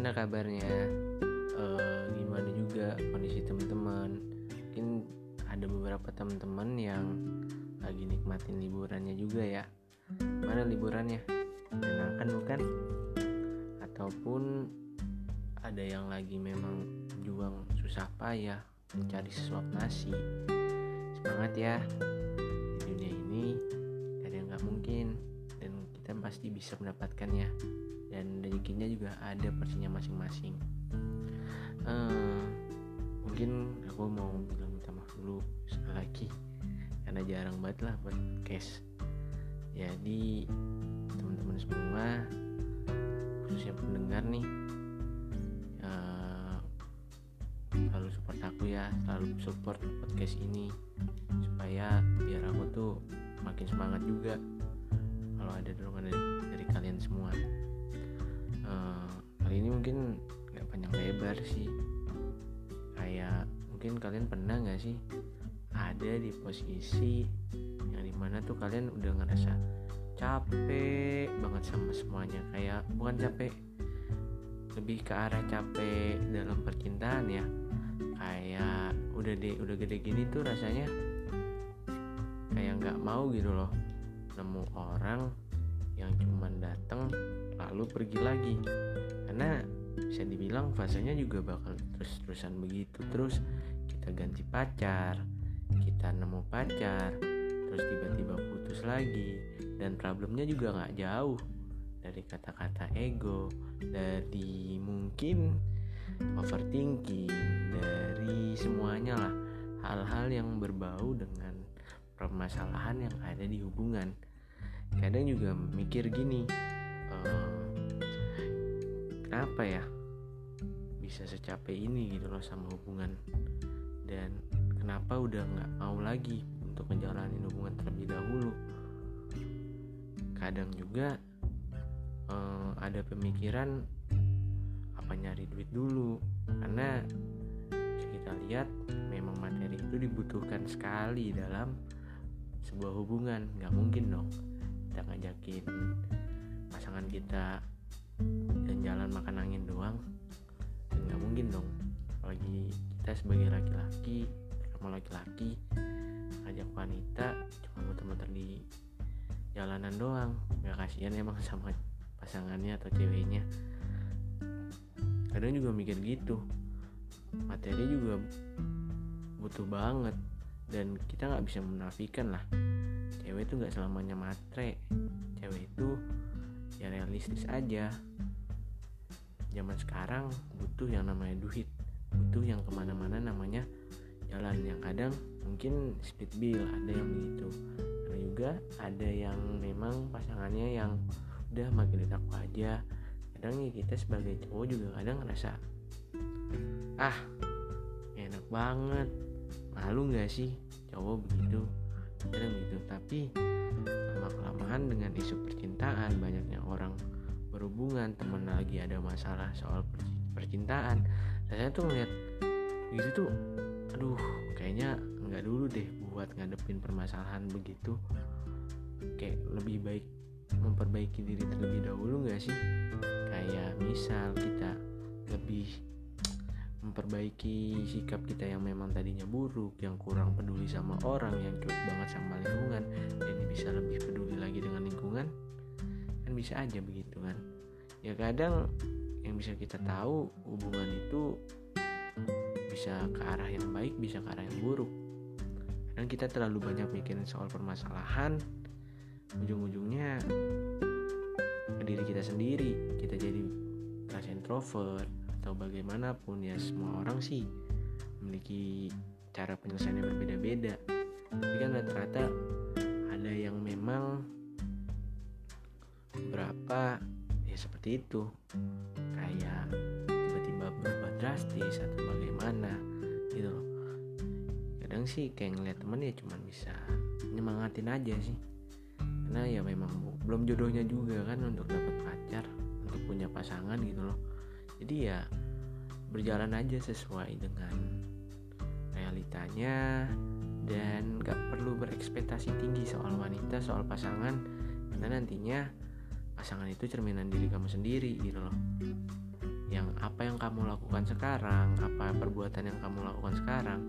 gimana kabarnya? Uh, gimana juga kondisi teman-teman? Mungkin ada beberapa teman-teman yang lagi nikmatin liburannya juga ya. Mana liburannya? Menyenangkan bukan? Ataupun ada yang lagi memang juang susah payah mencari sesuap nasi? Semangat ya di dunia ini. Ada yang nggak mungkin kita pasti bisa mendapatkannya. Dan rezekinya juga ada porsinya masing-masing. Uh, mungkin aku mau bilang minta maaf dulu sekali lagi karena jarang banget lah buat cash jadi teman-teman semua khususnya pendengar nih uh, support aku ya selalu support podcast ini supaya biar aku tuh makin semangat juga kalau ada dorongan dari, dari kalian semua. Uh, kali ini mungkin nggak panjang lebar sih. Kayak mungkin kalian pernah nggak sih ada di posisi yang di mana tuh kalian udah ngerasa capek banget sama semuanya? Kayak bukan capek lebih ke arah capek dalam percintaan ya. Kayak udah deh udah gede gini tuh rasanya kayak nggak mau gitu loh nemu orang yang cuman datang lalu pergi lagi. Karena bisa dibilang fasenya juga bakal terus-terusan begitu. Terus kita ganti pacar kita nemu pacar terus tiba-tiba putus lagi dan problemnya juga nggak jauh dari kata-kata ego dari mungkin overthinking dari semuanya lah. Hal-hal yang berbau dengan permasalahan yang ada di hubungan. Kadang juga mikir gini ehm, kenapa ya bisa secapek ini gitu loh sama hubungan? Dan kenapa udah nggak mau lagi untuk menjalani hubungan terlebih dahulu? Kadang juga uh, ada pemikiran apa nyari duit dulu? Karena kita lihat memang materi itu dibutuhkan sekali dalam sebuah hubungan nggak mungkin dong. Kita ngajakin pasangan kita jalan-jalan makan angin doang nggak mungkin dong. Apalagi kita sebagai laki-laki sama laki-laki ngajak wanita cuma muter-muter di jalanan doang. Nggak kasihan emang sama pasangannya atau ceweknya. Kadang juga mikir gitu. Materi juga butuh banget dan kita nggak bisa menafikan lah cewek itu nggak selamanya matre. Cewek itu ya realistis aja. Zaman sekarang butuh yang namanya duit butuh yang ke mana-mana namanya jalan. Yang kadang mungkin split bill ada yang begitu ada juga ada yang memang pasangannya yang udah makin aku aja. Kadang ya kita sebagai cowok juga kadang ngerasa ah enak banget malu nggak sih? Cowok begitu. Kadang begitu. Tapi lama kelamaan dengan isu percintaan banyaknya orang berhubungan temen lagi ada masalah soal percintaan saya tuh ngeliat gitu tuh aduh kayaknya nggak dulu deh buat ngadepin permasalahan begitu. Kayak lebih baik memperbaiki diri terlebih dahulu nggak sih? Kayak misal kita lebih memperbaiki sikap kita yang memang tadinya buruk yang kurang peduli sama orang yang cuek banget sama lingkungan jadi bisa lebih peduli lagi dengan lingkungan kan bisa aja begitu kan? Ya kadang yang bisa kita tahu hubungan itu bisa ke arah yang baik bisa ke arah yang buruk. Kadang kita terlalu banyak mikirin soal permasalahan ujung-ujungnya ke diri kita sendiri kita jadi rasa introvert atau bagaimanapun ya semua orang sih memiliki cara penyelesaian yang berbeda-beda. Tapi kan rata-rata ada yang memang berapa ya seperti itu. Kayak tiba-tiba berubah drastis atau bagaimana gitu loh. Kadang sih kayak ngeliat temen ya cuman bisa nyemangatin aja sih. Karena ya memang belum jodohnya juga kan untuk dapat pacar untuk punya pasangan gitu loh jadi ya berjalan aja sesuai dengan realitanya dan gak perlu berekspektasi tinggi soal wanita soal pasangan. Karena nantinya pasangan itu cerminan diri kamu sendiri gitu loh. Yang apa yang kamu lakukan sekarang apa perbuatan yang kamu lakukan sekarang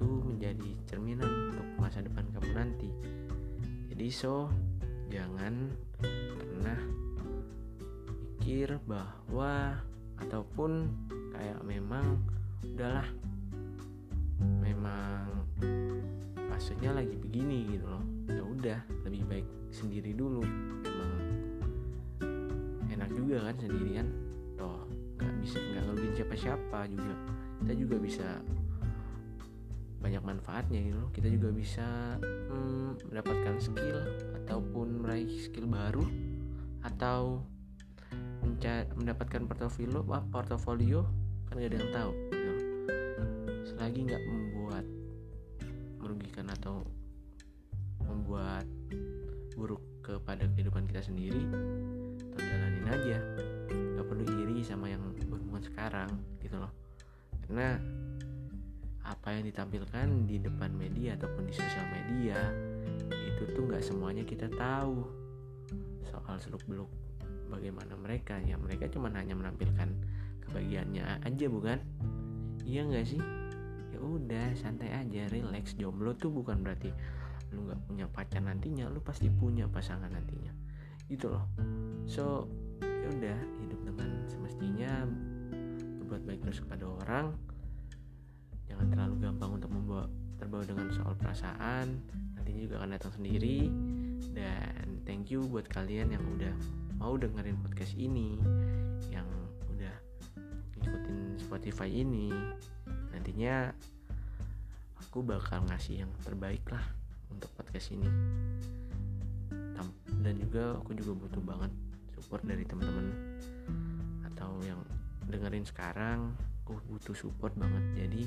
itu menjadi cerminan untuk masa depan kamu nanti. Jadi so jangan pernah mikir bahwa ataupun kayak memang udahlah. Memang maksudnya lagi begini gitu loh. Ya udah lebih baik sendiri dulu. Emang enak juga kan sendirian. Toh nggak bisa nggak ngeluhin siapa-siapa juga. Kita juga bisa banyak manfaatnya gitu loh. Kita juga bisa hmm, mendapatkan skill ataupun meraih skill baru atau mendapatkan portofolio wah portofolio kan gak ada yang tahu gitu. selagi nggak membuat merugikan atau membuat buruk kepada kehidupan kita sendiri atau jalanin aja. Nggak perlu iri sama yang berhubungan sekarang gitu loh. Karena apa yang ditampilkan di depan media ataupun di sosial media itu tuh nggak semuanya kita tahu. Soal seluk beluk bagaimana mereka ya. Mereka cuma hanya menampilkan kebahagiaannya aja bukan? Iya nggak sih? Ya udah santai aja relax. Jomblo tuh bukan berarti lu nggak punya pacar nantinya lu pasti punya pasangan nantinya. Gitu loh. So ya udah hidup dengan semestinya berbuat baik terus kepada orang. Jangan terlalu gampang untuk membawa terbawa dengan soal perasaan. Nantinya juga akan datang sendiri. Dan thank you buat kalian yang udah mau dengerin podcast ini yang udah ngikutin Spotify ini nantinya aku bakal ngasih yang terbaik lah untuk podcast ini. Dan juga aku juga butuh banget support dari teman-teman. Atau yang dengerin sekarang aku butuh support banget. Jadi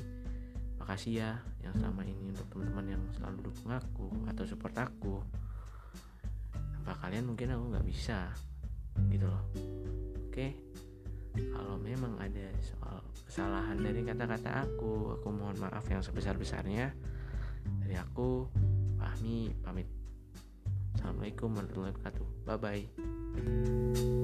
makasih ya yang selama ini untuk teman-teman yang selalu dukung aku atau support aku. Tanpa kalian mungkin aku nggak bisa gitu loh. Oke kalau memang ada soal kesalahan dari kata-kata aku aku mohon maaf yang sebesar-besarnya. Dari aku Fahmi pamit. Assalamualaikum warahmatullahi wabarakatuh. Bye bye